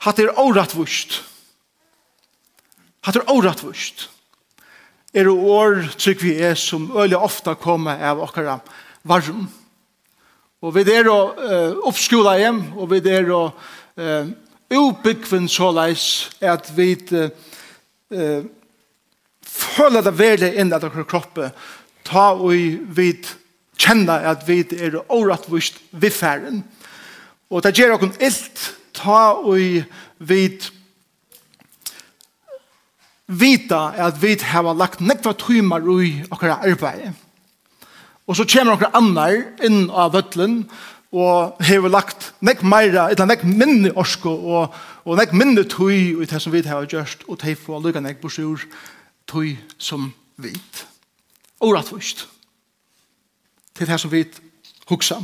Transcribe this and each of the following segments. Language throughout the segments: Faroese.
Hatt er årettvust. Hatt er årettvust. Er det år, trygg vi er, som øyelig ofta kommer av okkara varm. Og vi er å uh, oppskola hjem, og vi er å uh, ubyggven såleis at vi uh, uh, føler det veldig inn at okkara kroppe ta og vi kjenner at vi er årettvust vifæren. Og det gjør okkara illt ta og vid vita at vi har lagt nekva trymmar ui okkara arbeid. Og så kommer okkara annar inn av vøtlen og har lagt nekk meira, eller nekk minne orsko og, og nekk minne tøy i det som vi har gjørst og de får lukka nekk borsur tøy som vit. Oratvist. rettvost. Det er det som vi hugsa.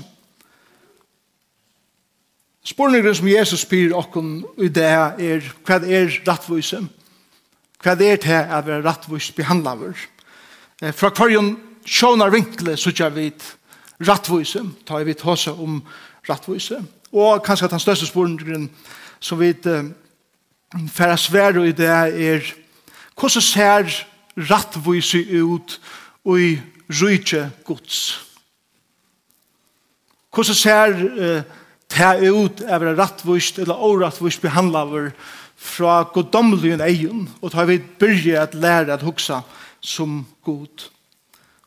Spurninger som Jesus spyr okken i det er hva er rattvise? Hva er det at vi er rattvise behandlaver? Fra hverjon sjånar vinkle så kjer vi rattvise, tar vi tåse om rattvise. Og kanskje at den største spurningen som vi færre svære i det er hvordan ser rattvise ut i rydtje gods? Hvordan ser rattvise ta ut av en rattvist eller orattvist behandlaver fra godomlige egen, og ta vi byrje at lære at huksa som god.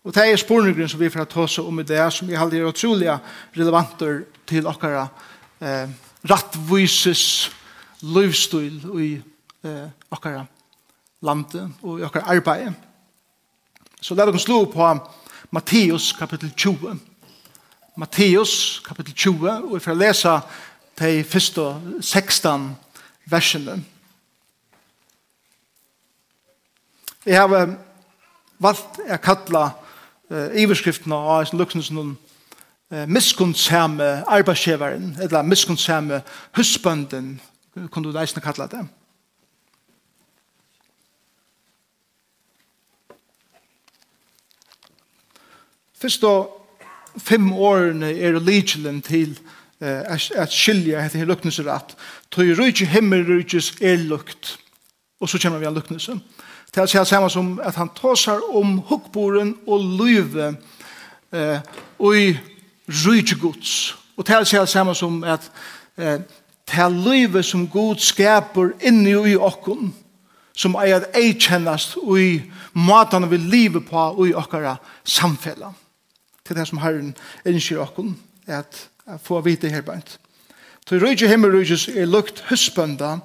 Og det er spurningren som vi får ta oss om i det, som jeg halde er utrolig relevanter til okkara eh, rattvises livsstil i eh, okkara landet og i okkara arbeid. Så la oss slå på Matteus kapittel 20. Matteus kapitel 20, og vi får lese de første 16 versene. Jeg har valgt å kalle uh, iverskriftene av Eisen Luxensen om uh, miskunnsame arbeidsgjeveren, eller miskunnsame husbønden, kunne du leisende kalle det. Først og fem årene er legelen til eh, at skilja hetta her luknesrett. Tøy rujtje himmelrujtjes er lukt. Og så kommer vi an luknesen. Det er samme som at han tåsar om hukkboren og løyve eh, og i rujtje gods. Og det er samme som at eh, det er løyve som god skaper inni og i okken som er at eikjennast og i matan vi livet på og i okkara samfellan til det som Herren innskir okken, at få vite her bænt. Så rydde himmelrøyges er lukt husbønda,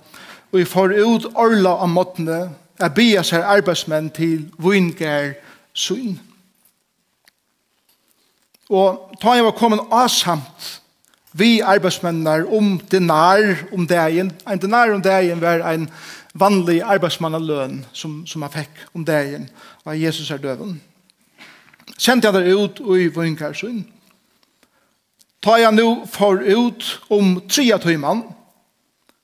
og vi får ut orla av måttene, er bia seg arbeidsmenn til vungar syn. Og ta jeg var kommet avsamt vi arbeidsmennene om dinar om dagen. En dinar om dagen var en vanlig arbeidsmannaløn som, som man fikk om dagen av Jesus er døven sendte jeg der ut og i Vinkarsund. Ta jeg nå for ut om tre timer,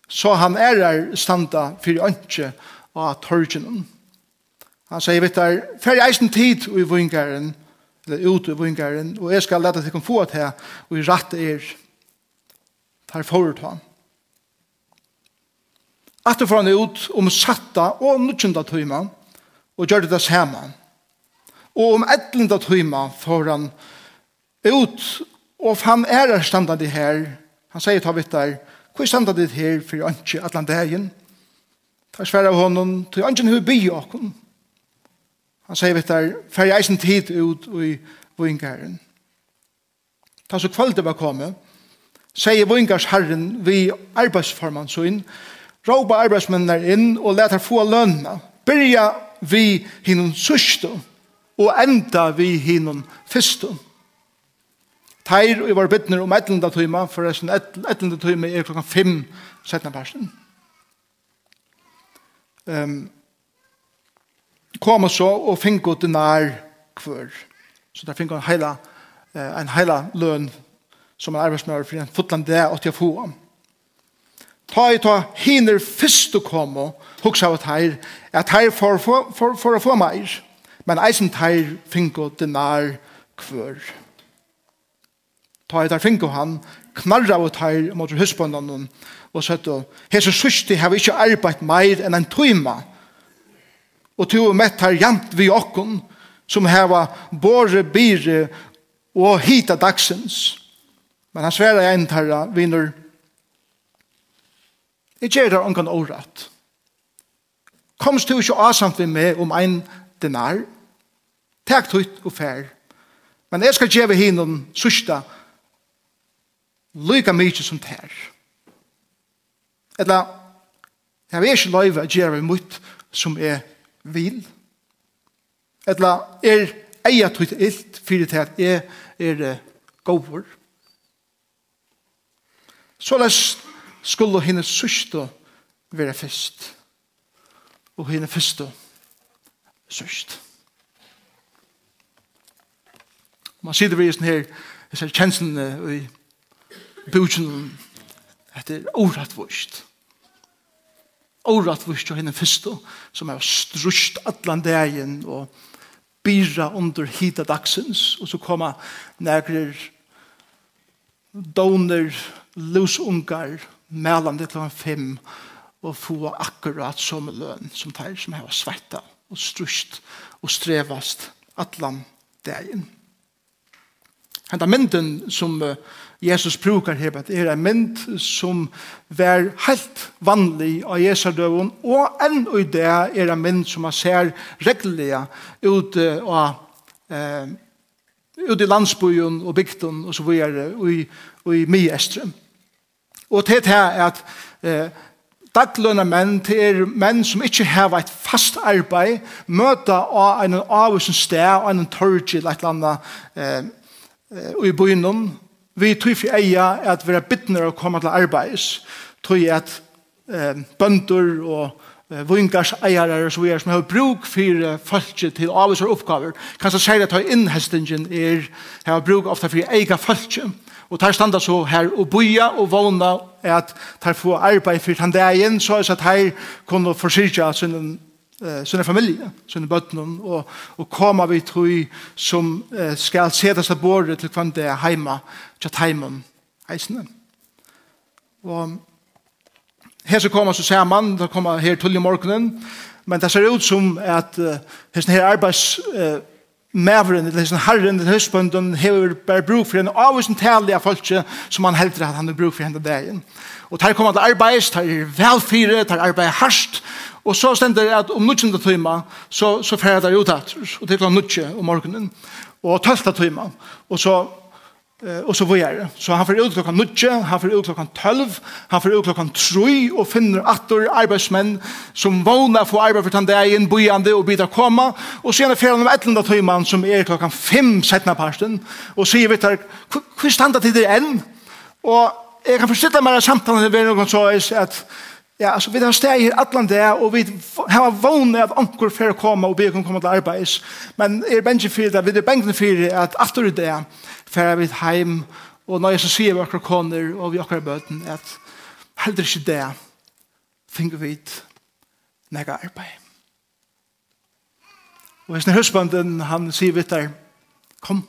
så han er der standa for ønske av torgenen. Han sier, vet du, for jeg er tid i Vinkaren, eller ut i Vinkaren, og jeg skal lete til å få til, og i rett er, tar forut han. Atter får han ut om satta og nødgjenta timer, og gjør det det samme. Og om etlenda tøyma får han ut, og han er standandi her, han sier ta vitt der, hvor standandi her for anki allan dagen? Ta sverre av honom, til anki hu by okon. Han sier vitt der, fer eisen tid ut i vingaren. Ta så kvölde var kommet, sier vingars herren vi arbeidsformann så inn, råpa arbeidsmennene inn og leta få lønna, byrja vi hinnom sørstå, og enda vi hinnom fyrstu. Teir og var bittner om etlenda tøyma, for etlenda tøyma er klokka fem setna persen. Um, kom så og finko til nær kvør. Så der finko en heila, uh, en heila løn som en arbeidsmøver for en fotland det er 80 få om. Ta i ta hiner fyrst å komme, huksa av teir, at teir for, for, for, for å få meir men eisen teir finko dinar kvør. Ta et teir finko han, knarra av teir mot husbåndan og sett og hese susti har vi ikkje arbeidt meir enn en tøyma og to og mett har jant vi okkon som heva båre bire og hita dagsens men han sverar enn tarra vinner Jeg gjør det ångan året. Komst du ikke asamt vi med om ein dinar. Takk tøyt og fær. Men jeg skal gjeve hinnom sørsta lykka mykje som tær. Etla, jeg vil ikke løyve å gjeve mot som er vil. Etla, er eia tøyt illt fyrir til at jeg er gåvor. Så les skulle henne sørsta være fyrst. Og henne fyrsta sørst. Man sier det ved sånn her, jeg ser kjenslene i bøtjen, etter året vårt. Året vårt og henne første, som er strust atlan dagen, og byrra under hita dagsens, og så koma nægrer doner, lusungar, melande til han fem, og få akkurat som løn, som tar, som har sveitta og strust og strevast atlan dagen. Henta mynden som Jesus brukar her, det er en mynd som var helt vanlig av Jesu døven, og enn i det er en mynd som man ser reglelig ut av eh, ut i landsbyen og bygden og så videre, og i, og i Miestrum. Og til det er at eh, daglønne menn, til er menn som ikke har et fast arbeid, møter av en avvisen sted, av en torg eller et eller annet eh, i byen. Vi tror for eia at vi er bittner å komme til arbeids, tror jeg at eh, bønder og eh, vingars eiere og så videre som har bruk for folk til avviser oppgaver. Kanskje sier at innhestingen er har bruk ofte for eier folk. Og tar standa så her og boja og vågna at tar få arbeid for han dagen, så er at her kunne forsyrja sin eh sina familje, sina bøtten og og koma við tru sum eh, skal setast av bordet til kvant det heima, til heimen. Heisna. Og her så koma så saman, der koma her til i morgunen, men det ser ut som at uh, hesten her arbeids maveren, eller sånn herren, eller høstbønden, hever bare bruk for en avvisen tale av folk som han heldur at han har bruk for henne dagen. Og der kommer til arbeid, der er velfyre, der arbeid harst, og så stender det at om nødvendig tøyma, så, så fer det ut at, og det er klart nødgjende om morgenen, og tølta tøyma, og så og så var det. Så han får ut klokkan 9, han får ut klokkan 12, han får ut klokkan trøy, og finner atter arbeidsmenn som vågner for arbeid for tandeien, bojande og bidra koma. Og så er fer han om etlanda tøyman som er klokkan fem, setna parsten og sier vi tar, hva standa til det enn? Og jeg kan forstille meg samtalen, det er noen så at Ja, altså, vi har steg her atlan det, og vi har vågne at anker for å komme og be å komme til arbeids. Men er bengen for det, vi er bengen for det, at aftur i det, for vi er heim, og når jeg så sier vi akkurat koner, og vi akkurat bøten, at heller ikke det, finner vi ut nega arbeid. Og hans husbanden, han sier vi der, kom.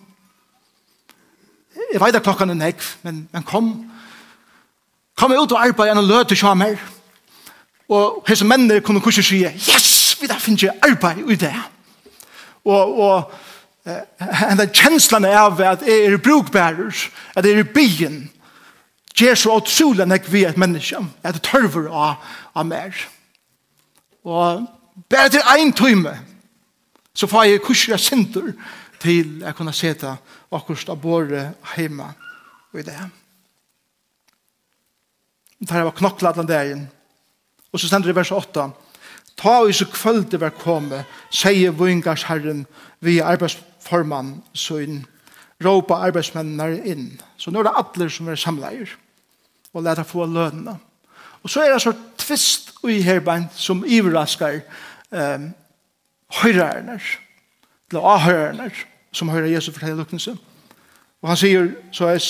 Jeg vet at klokkan er nek, men, men kom. Kom ut og arbeid enn og løte kjamer. Og hese mennene kunne kursi sige, yes, vi da finner jeg arbeid i det. Og, og eh, av kjenslene av at jeg er brukbærer, at jeg er i byen, gjør så utrolig enn jeg vi er et menneske, at det tørver av, av mer. Og bare til en time, så får jeg kursi jeg sinter til jeg kunne se det akkurat av båre hjemme i det. Det her var knoklet den dagen, Og så stender det i vers 8. Ta og så kvölde var komme, sier vingars herren vi arbeidsformann søgn, råpa arbeidsmennene inn. Så nå er det alle som er samleier og leta få lønene. Og så er det så tvist i herbein som ivraskar um, høyrerne, eller avhørerne, som høyrer Jesu fortelle lukkelse. Og han sier så er,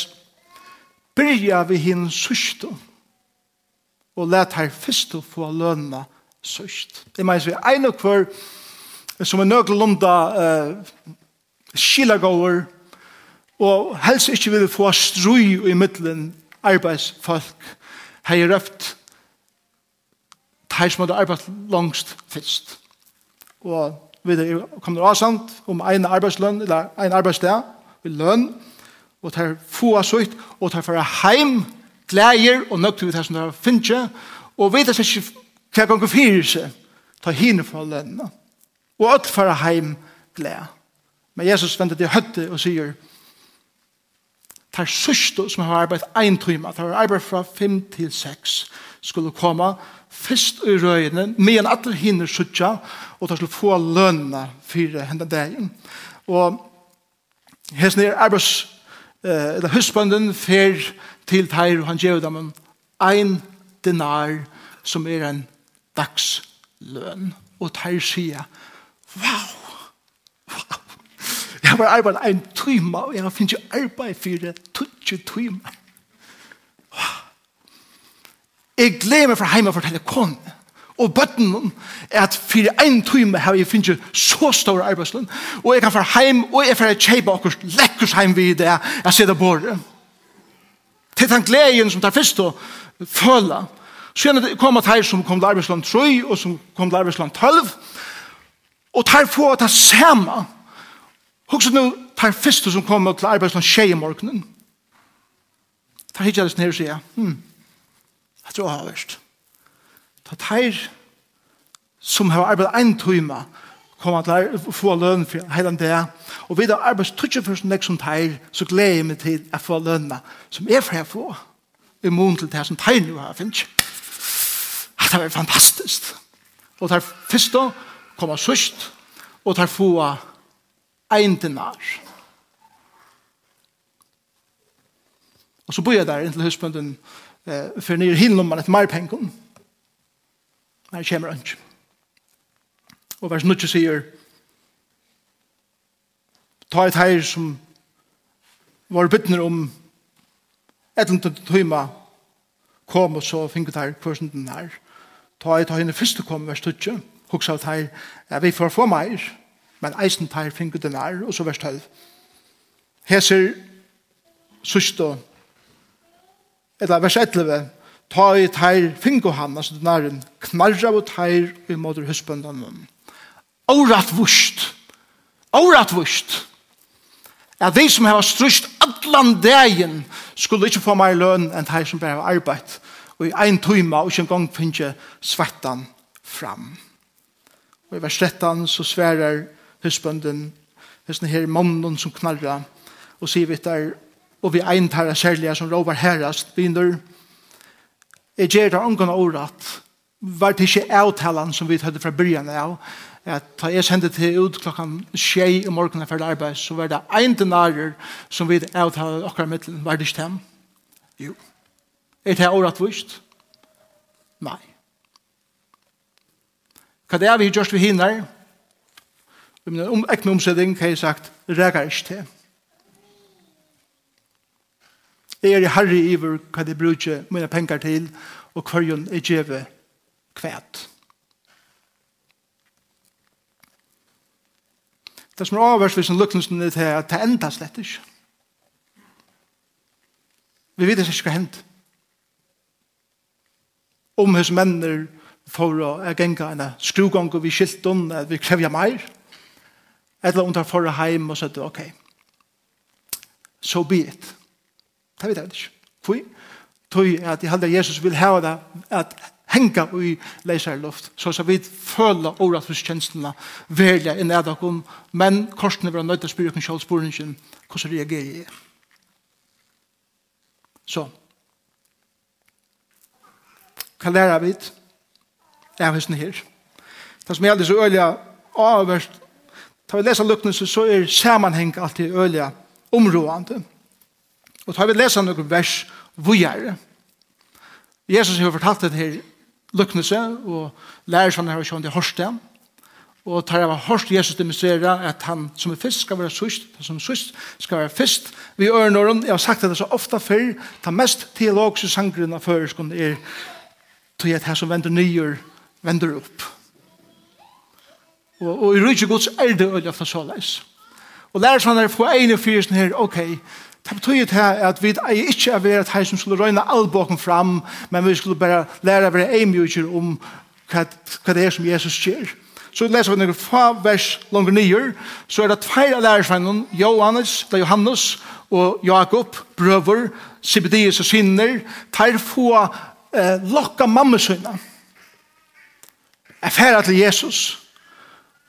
byrja vi hinn sørste, og let her først få lønna sørst. Det mener vi en og hver som er nøglunda uh, skilagåer og helst ikke vil få strøy i middelen arbeidsfolk har jeg røft her som hadde arbeidt langst først. Og vi kommer avsamt om en arbeidslønn, eller en arbeidssted, vi lønn, og tar få av søyt, og tar for heim, glæger og nøgt ut det som det finnes, og vet jeg ikke hva ganger fyrir seg, ta hine fra lønna. Og alt fara heim glæ. Men Jesus venter til høtte og sier, tar sørste som har arbeidt en time, tar arbeidt fra fem til seks, skulle komme først i røyene, med en atter hinner sørste, og tar skulle få lønna for henne dagen. Og hesten er arbeids, eller husbanden, fer til teir, og han gjør dem ein dinar, som er en dagsløn. Og teir sier, wow, wow, jeg har arbeid en time, og jeg finner ikke arbeid for det, tutsje time. Wow. Jeg gleder meg fra hjemme og forteller konen og bøtten er at for en time har jeg finnet så stor arbeidslønn og jeg kan fara heim og jeg får kjeipa akkurat lekkers heim vid det jeg ser det bordet til den gleden som tar først å føle. Så gjerne kom at her som kom til Arbeidsland 3 og som kom til Arbeidsland 12 og tar få at det samme Hugsa nu tar fyrstu som kom til arbeidsland tjei i morgenen. Tar hitja det snir og sier, hm, jeg tror jeg har verst. Ta tar som har arbeidet en tøyma komme til å få løn for hele det. Og vi har arbeids tøtje for sånn som teir, så gleder jeg meg til å få lønene som er for jeg få. I mån til det som teir nå har finnet. Det var fantastisk. Og det første kommer sørst, og det få en dinar. Og så bor jeg der inntil husbønden eh, for nye hinnom man et marpengen. Her kommer han ikke. Og vers 9 sier, ta et her som var bytner om et eller annet tøyma kom og så finket her hvordan den er. Ta et her henne første kom, vers 12, hoksa at her, ja, vi får få meir, men eisen her finket den er og så vers 12. Heser søsto, eller vers 11, ta i her finket han, altså den er en knarra og her i måter husbøndene. Årat vust. Årat vust. At de som har strust allan dagen skulle ikke få mer løn enn de som bare har arbeid. Og i en tøyma og ikke en gang finne svettan fram. Og i vers 13 så sverer husbønden hos her mannen som knarra og sier vi der og vi ein tar særlige som rovar herrast begynner jeg gjør det omgående året var det ikke avtalen som vi hadde fra byrjan av at da jeg sendte til ut klokkan tjei i morgenen for arbeid, så var det ein denarer som vi avtalte akkurat mittelen, var det ikke dem? Jo. Er det året vist? Nei. Hva det er vi gjørst vi hinner? Om um, ekne omsetting har jeg sagt, reger ikke til. Jeg er i herre iver hva de bruker mine penger til, og hver jeg gjør kvæt. Hva Det som er avhørs hvis en lukkningsen er til at det enda slett ikke. Vi vet ikke hva hent. Om hos menner for å genga en skrugang og vi skilt om at vi krevja meir. Eller om det er for å heim og så ok. So be it. Det vet jeg ikke. Hvor? Tøy at jeg halder Jesus vil hava det at henga i leisar luft, så så vi føla året hos kjenslene velja i nedakum, men korsene var nøyde å spyrre kun kjølsporingen, hvordan reagerer jeg? Så, hva lærer vi Jeg har hesten her? Det som er aldri så øyelig avverst, tar vi lesa lukkene, så er sammenheng alltid øyla områdende. Og tar vi lesa noen vers, vujare. Jesus har fortalt det her lukknelse, og lærer seg her og kjønne til Horsten, og tar av Horst Jesus demonstrerer at han som er fyrst skal være sørst, som er sørst skal være fyrst. Vi ører når jeg har sagt det så ofte før, ta mest teologiske sangren av føreskånd er til at her som vender nyer, vender opp. Og, og i rydde gods er det øyne ofte så leis. Og lærer seg han får på ene fyrsten her, ok, Det betyr det at vi er ikke er ved at som skulle røyne all boken fram, men vi skulle bare lære å være eimjøkjer om hva, hva det er som Jesus gjør. Så leser vi noen fa vers langer nye, så er det tveir av lærersvennen, Johannes, det er Johannes, og Jakob, brøver, Sibidius og sinner, tar få eh, lokka mammesøyna. Jeg færer til Jesus,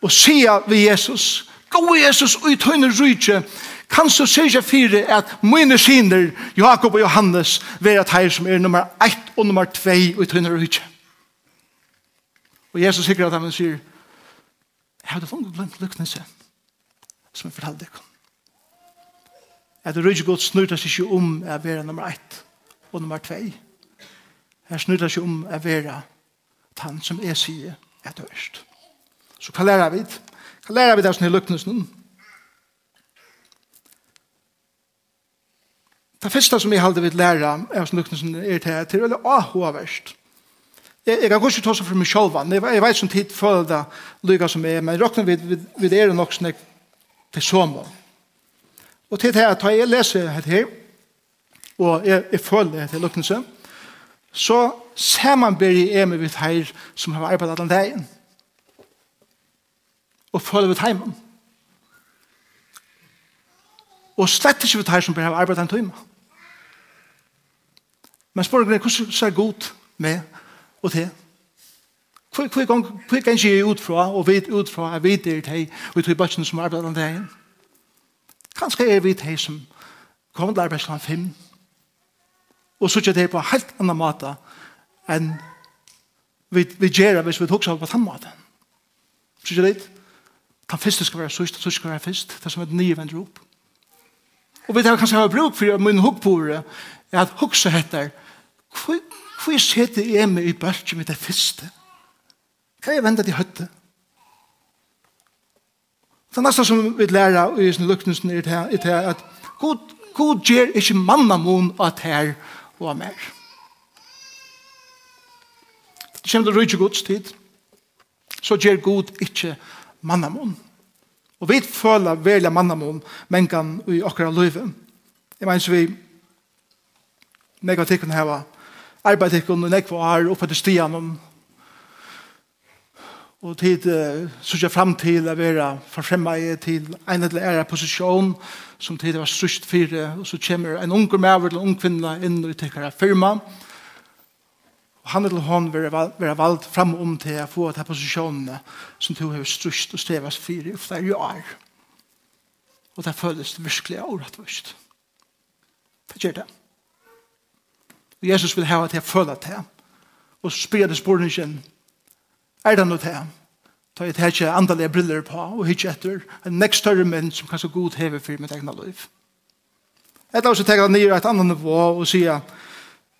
og sier vi Jesus, gå Jesus og i tøyne rydtje, Kan så sørge fire at mine sinner, Jakob og Johannes, være at her som er nummer 1 og nummer 2 og i tøyner og. Og Jesus sikker at han sier, jeg hadde funnet blant lyknelse som jeg fortalte deg om. At det rydde godt snurta seg ikke om å være nummer 1 og nummer 2. Her snurta seg om å være han som er sier er dørst. Så hva lærer vi? Hva lærer vi det som er lyknelsen? det første som jeg halde vil lære av som snukkelsen er til at det er ahoverst. Jeg, jeg kan ikke ta seg for meg selv, jeg, jeg vet som tid føler det lykke som er, men råkner vi, vi, vi er nok sånn til somme. Og til det at jeg leser dette her, og jeg, jeg føler dette lukkelse, så ser man samanbyrger i meg vidt her som har arbeidet den dagen. Og føler vidt heimen. Og slett ikke vidt her som har arbeidet den dagen. Men spør jeg, hvordan ser god med og til? Hvor kan jeg ikke ut fra, og vite ut fra, jeg vet det til, og jeg tror bøttene som arbeider den dagen. Kanskje jeg vet det som kommer til arbeidsland 5, og så ikke det på en helt annen måte enn vi, vi gjør hvis vi tok seg på den måten. Så ikke det, den første skal være sørst, den skal være først, det er som et nye vender opp. Og vi tar kanskje ha bruk for min hukkbore, er at hukse heter Hvor sitter jeg med i bølgen med det første? Hva er jeg vendet i høtte? Det er nesten som vi lærer i sin luknelsen er det at God, God gjør ikke mammamon av her og av mer. Det kommer til å rydde Guds tid. Så gjør God ikke mammamon. Og vi føler velja mammamon mengan i akkurat løyve. Jeg mener så vi mega tikkene her var arbeidet ikke noen ekve år oppe til stian om og tid uh, sørger frem til å være forfremmet til en eller ære posisjon som tid var størst fire og så kommer en ung med eller en ung kvinne inn og tekker firma. Og han eller hun vil være valgt frem om til å få til posisjonene som to har størst og stevast fire i flere år og det føles virkelig året først det gjør det Og Jesus vil hava til å føle til. Og så spyrer det spørningen, er det noe til? Ta jeg til ikke andalige briller på, og ikke etter en nekst større menn som kanskje god hever for mitt egna liv. Etter også tenker jeg nye et annet nivå og sier,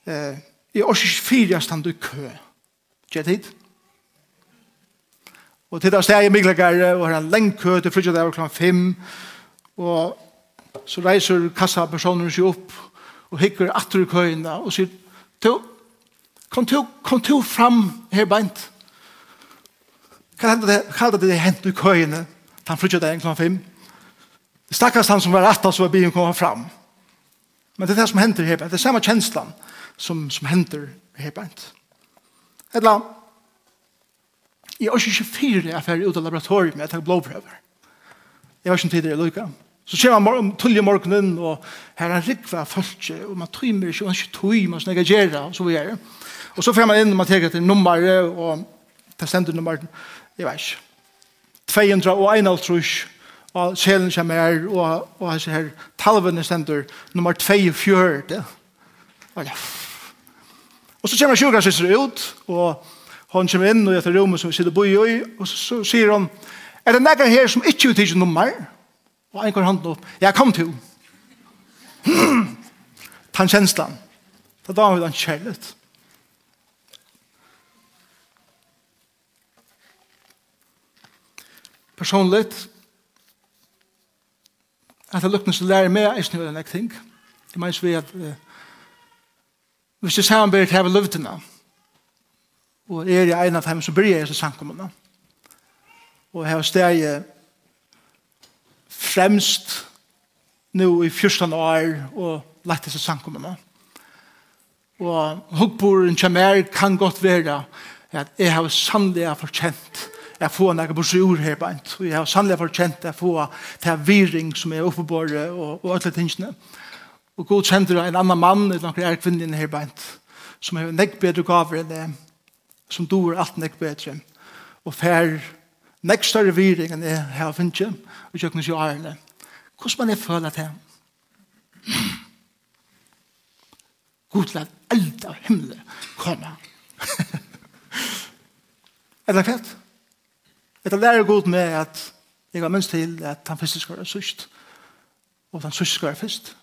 eh, i er ikke fire stand i kø. Ikke tid? Og til det stedet i Miglagare, og har en lenge kø til frydja der klokken fem, og så reiser kassa personer seg opp, og hikker atter i køyene og sier, «Tu, kom tu, kom tu fram her beint. Hva hendte det, hva hendte det hendt i køyene? Han flyttet deg 1,5. Det stakkast han som var atta, så var bilen kommet fram. Men det er det som hender her beint. Det er samme kjenslan som, som hender her beint. Et Eller, annet. jeg er ikke fire jeg fer ut av laboratoriet med å ta blåprøver. Jeg var ikke tidligere lykka. Så kommer han tullig morgenen, og her er rikva følse, og man tøymer ikke, og man ikke tøymer, man snakker gjerra, og så videre. Og så får man inn, og man tenker til nummer, og det stender nummer, jeg vet ikke. 200 og 1 trus, og sjelen kommer her, og, og så her, talvene stender, nummer 42. Og ja. Og så kommer sjukrasisser ut, og hon kommer inn, og etter rommet som vi sitter bo i, og så, så sier hon, er det nekker her som ikke uttikker nummer? Ja Og en går hånden opp. Ja, kom til. Ta en kjenslan. Ta da har vi den kjærlighet. Personlig. at jeg lukknes til å lære meg, er ikke noe enn jeg ting. Det mener vi at uh, hvis jeg sammen samarbeider til å ha løvdene, og er jeg en av dem som bryr jeg i samkommene, og jeg har steg fremst nu i 14 år og lagt disse sankommene. Og hukkboren kommer kan godt være at jeg har sannelig fortjent jeg får noen borsi ur her beint. Og jeg har sannelig fortjent jeg får til viring som er oppe oppebåret og, og alle tingene. Og god kjender en annan mann eller noen er kvinnen her beint som har nekk bedre gaver enn det som doer alt nekk bedre og fær Nekk større viring enn jeg har finnet, og jeg kunne ikke ærene. Hvordan man er føler til? God til at alt av himmelen kommer. er det fett? Er det lærer god med at jeg har minst til at han første skal være sørst, og han sørst skal være først.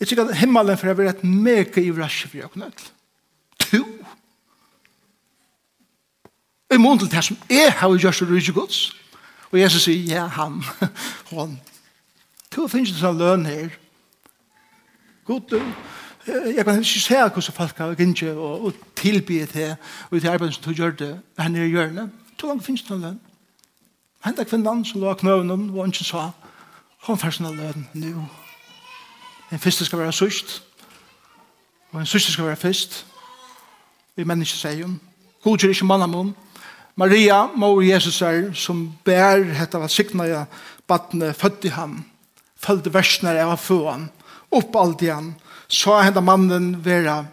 Jeg tykker at himmelen for å være et mega i rasje for å kunne i mån til det som jeg har gjort det rydde gods. Og Jesus sier, ja, han, hon, to finnes det sånn løn her. God, du, jeg kan ikke se hvordan folk har gynnt og, og tilbyr til, og til arbeidet som du gjør det, her nere i hjørnet. To langt finnes det sånn løn. Henda kvinnan som lå knøvnen, og ikke sa, hun får sånn løn nå. En første skal være sørst, og en sørste skal være først. Vi mennesker sier hun. god gjør ikke mann om munnen, Maria, mor Jesus er, som bær hette av signa ja badne fødde i ham, følte var av føan, opp alt igjen, så henda mannen vera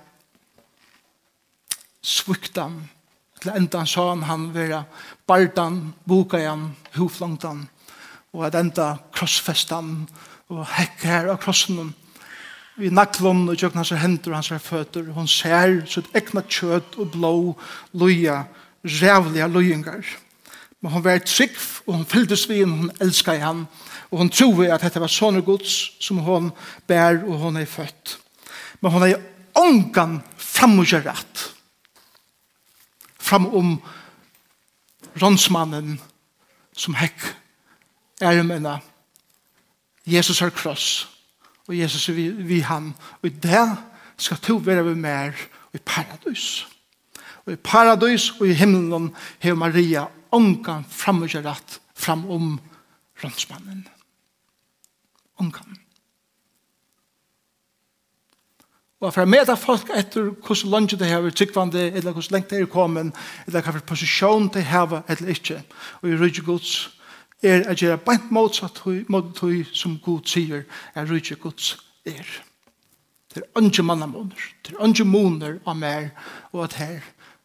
svuktan, til enda sa han han vera bardan, bokajan, huflangtan, og at enda krossfestan, og hekk her av krossen, vi naklon og jøkna hans hendur hans føtter, hon ser sitt ekna kjøtt og blå, loja, rævliga løyingar. Men hon var trygg, og hon fylltes vi, og hon elskar han, og hon troede at dette var sånne gods som hon bær, og hon er født. Men hon er ångan framgjørat. Fram om ronsmannen som hekk er mena Jesus er kross og Jesus er vi, vi han og i det skal to være vi mer i paradis Og i paradis og i himmelen har Maria ångan framgjørat framom rønnsmannen. Ångan. Og for å møte folk etter hvordan lønge det har, tryggvande, eller hvordan lengt det er kommet, eller hvilken posisjon det har, eller ikke. Og i rydde gods er å gjøre bant motsatt mot det som Gud sier, er rydde gods er. Det er ikke mannamoner, det er ikke moner av mer, og at her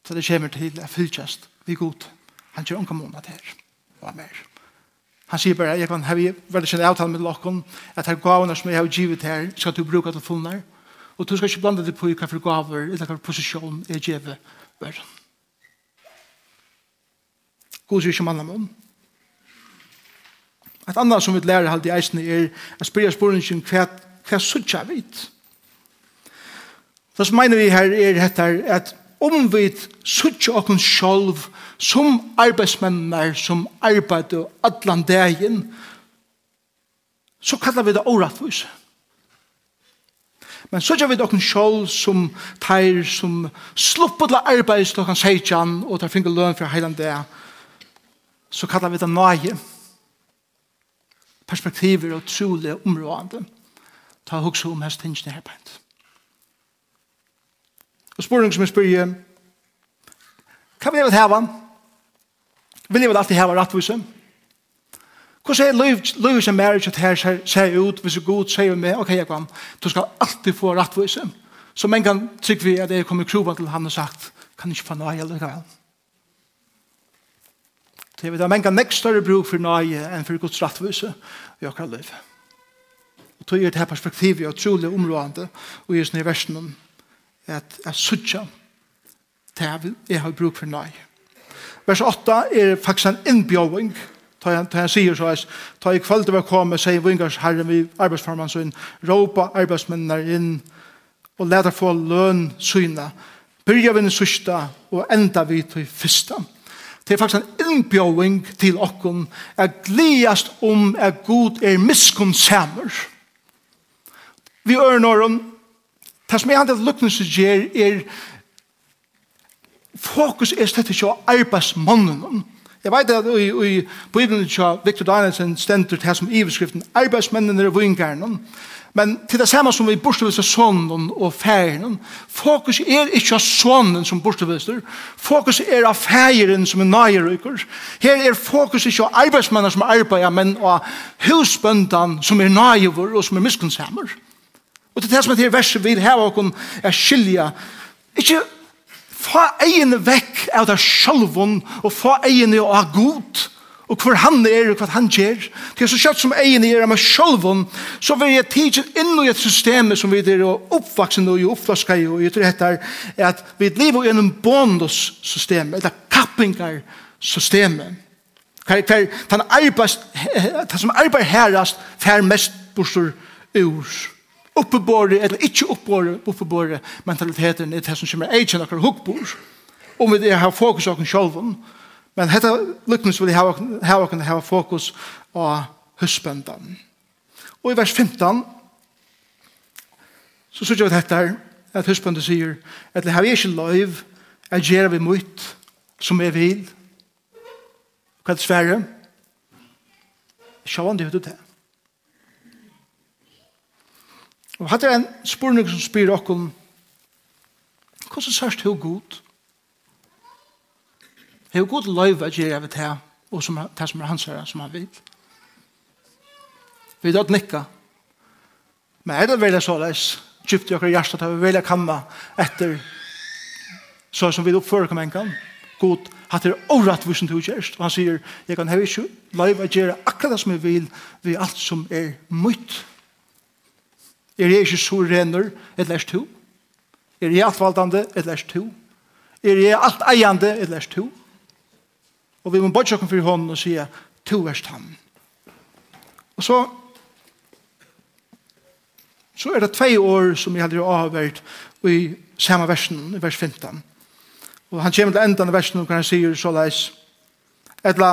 så det kommer til å fylkjast vi god. Han gjør unga månad her. Og mer. Han sier bare, jeg kan ha veldig kjent avtale med lokken, at her gavene som jeg har givet her, skal du bruke til funner, og du skal ikke blande deg på hva for gaver, eller hva for posisjon jeg gjeve verden. God sier ikke mann av. Et annet som vi lærer alltid eisene er at spyrja spørningen hva, hva suttja vidt. Det som mener vi her er dette, at om vi suttje okken sjolv som arbeidsmennar som arbeider allan dagen så kallar vi det åratvis men suttje vi okken sjolv som teir som sluppet la arbeids klokkan seitjan og tar finger løn fra heilan det så kallar vi det nøye perspektiver og trolig områdande ta hugsa om hans tingene her beint Og spurning som jeg spyr, hva vil jeg vil hava? Vil jeg vil alltid hava rettvise? Hvordan er liv, som marriage at her ser, ser ut, hvis god sier meg, ok, jeg kan, du skal alltid få rettvise. Så man kan trykke vi at jeg kommer krova til han og sagt, kan ikke få nøye eller hva? Det vet jeg, man kan nek større bruk for nøye enn for gods rattvise i akkurat liv. Og tog er det her perspektivet, og trolig områdende, og i sånne versen om at jeg sutja til jeg, jeg har bruk for nøy. Vers 8 er faktisk en innbjøving ta han ta han sier så as ta i kvöld var koma sier vingars herre vi arbeidsformann så inn ropa arbeidsmennene inn og leta få løn syna byrja við sista og enda vi til fyrsta Det er faktisk en innbjøving til okken at gledast om at god er miskunnsamer. Vi ørnår om Det som er andre lukknelse gjør er fokus er slett ikke å arbeidsmannen. Jeg vet at i, i Bibelen til Victor Danielsen stender til som iverskriften arbeidsmennene er vingerne. Men til det samme som vi bortstøvelse sonen og færen. Fokus er ikke av sonen som bortstøvelse. Fokus er av færen som er nøyerykker. Her er fokus ikke av arbeidsmennene som arbeider, men av husbøndene som er nøyever og som er miskunnsammer. Og til det som er til verset vi har åkken er skilja. Ikke få egene vekk av det sjølvån og få egene av god og hvor han er og hva han gjør. Til så kjøtt som egene er av meg sjølvån så vil jeg tidsen inn i et system som vi er oppvaksen og oppvaska i og jeg tror dette er at vi lever i en bonussystem eller kappingarsystemet. Hver, hver, den, arbeid, den som arbeid herrast fer mest bursur ur uppebore eller ikke uppebore uppebore mentaliteten er det som kommer egen akkurat hukkbord, om vi har fokus av oss selv. Men dette lykkes vil jeg ha oss ha fokus av husbøndene. Og i vers 15, så sier vi dette her, at husbøndene sier, at det har vi ikke lov, at gjør vi mot som jeg vil. Hva er det svære? Sjåan det ut til. Og hatt er en spurning som spyr okkur hvordan sørst hei god? Hei god løyve at jeg vet her og som, det som er hans herre som han vil. Vi er nikka. Men er det veldig såleis djupt i okkar hjertet at vi velja kamma etter så som vi oppfører kom en gang. God, hatt er året vusen til gjerst Og han sier, jeg kan hei ikke løyve at jeg akkurat det som jeg vil vi alt som er mytt. Er jeg ikke så renner, et lest to? Er jeg alt altvaldande, et lest to? Er jeg alt eiende, et lest to? Og vi må bare tjokken for hånden og sige, to verst ham. Og så, så er det tvei år som jeg hadde avhørt i samme versen, i vers 15. Og han kommer til enden av versen, og han sier så leis, etla,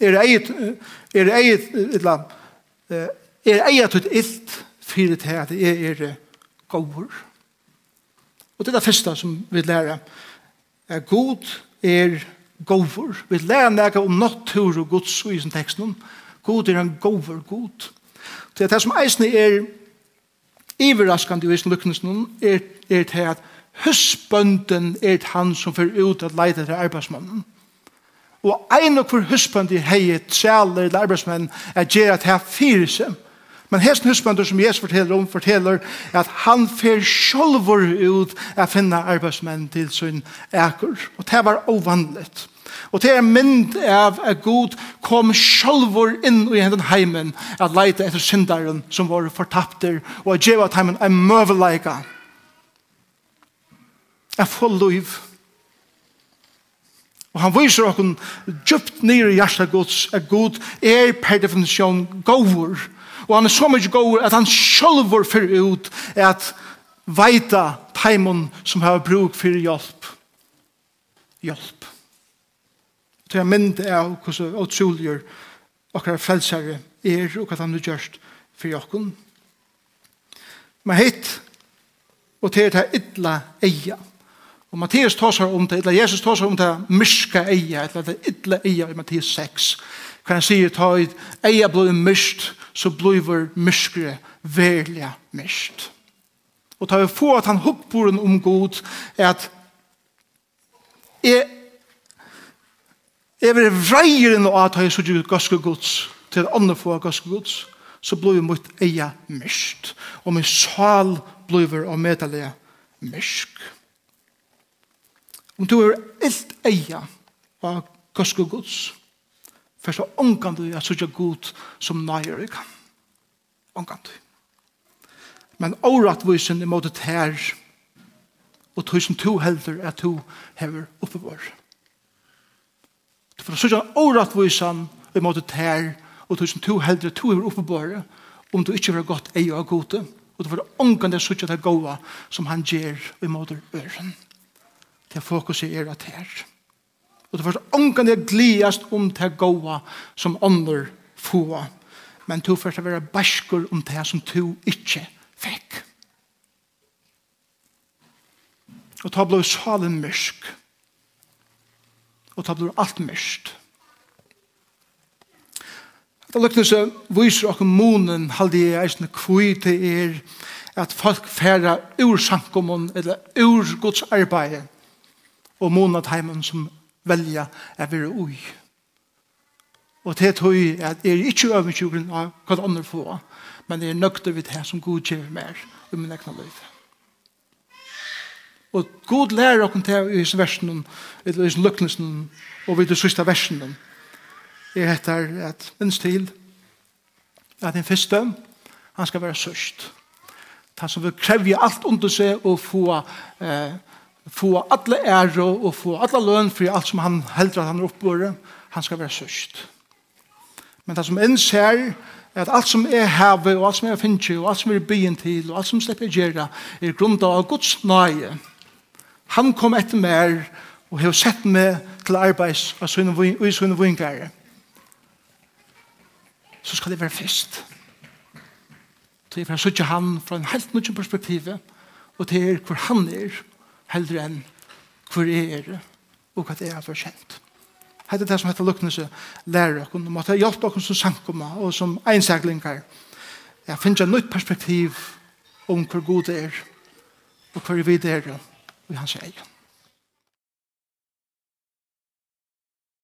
er det eget, er det eget, etla, etla, er eia tut illt fyrir til at jeg er gåver. Og det er det første som vi lærer. Er god er gåver. Vi lærer nega om natur og gods i sin teksten. God er en gåver god. Det er det som eisne er iverraskande i sin lukkningsen er, er til at husbønden er han som fyrir ut at leide til arbeidsmannen. Og ein og hver husbøndi hei træler til arbeidsmenn er gjerra til her fyrir seg Men hesten husbønder som Jesus forteller om, forteller at han fer sjolvor ut å finne arbeidsmenn til sin eker. Og det var ovanligt. Og det er mynd av at Gud kom sjolvor inn i hendan heimen at leite etter syndaren som var fortapter og at djeva heimen er møveleika. Jeg får liv. Og han viser okken djupt nere i hjertet Guds at Gud er per definisjon gåvor og han er så mye god at han sjølvor for ut at veita taimon som har bruk fyrir hjelp. Hjelp. Det er mynd av hvordan utrolig okkar frelsere er og hva han har gjort fyrir jokken. Men hitt og til det ytla eia. Og Matteus tåsar om det, eller Jesus tåsar om det myska eia, eller det ytla eia i Matteus 6. Kan han sier, ta eia blod myst, så blir myskere verlige myst. Og ta vi få at han hukkboren om god, er at jeg, jeg vil vreire noe at jeg så gjør ganske gods, til andre få ganske gods, så blir vi mot eia myst. Og min sal blir vi og medelige mysk. Om du er ilt eia av ganske gods, for så omkant du at så god som nøyer du kan. Omkant du. Men årettvisen i måte tær og tusen to helder at to hever oppe vår. For sørge årettvisen i måte tær og tusen to helder at to hever oppe vår om du ikke var godt ei og gode, og du var omkant det sørge det gode som han gjør i måte øren. Det er fokuset er at her. Og du først ångan det gliast om det gåa som ånder få. Men du først vera bæskur om det som du ikkje fekk. Og ta blod salen mysk. Og ta blod alt myrst. Det lukkne seg viser okkur munen halde jeg eisne kvui til er at folk færa ur sankumon eller ur gods arbeid og munat heimen som velja er være ui. Og det tog at er ikke øvensjuklen av hva andre få, men er nøkter vi det som god gjør mer i min egna liv. Og god lærer okkur til i disse versene, i disse lykkelsene, og vi de sista versen, er etter at minst til at den første, han skal være sørst. Han som vil krevje alt under seg og få eh, få alle ære og få alle løn for alt som han heldur at han er oppbore, han skal være søst. Men det som en ser, at alt som er heve, og alt som er finnkje, og alt som er byen til, og alt som slipper gjøre, er grunda av Guds nøye. Han kom etter mer, og har sett meg til arbeids og i og sønne vingare. Så skal det være fest. Så jeg får søtje han fra en helt nødvendig perspektiv, og til hvor han er, heldre enn hvor jeg er og hva det er for kjent. Hette det som heter lukknelse lærer dere, og måtte hjelpe dere som sankumma og som einsaklingar. Jeg finner et nytt perspektiv om hvor god det er og hvor vi det er og hans egen.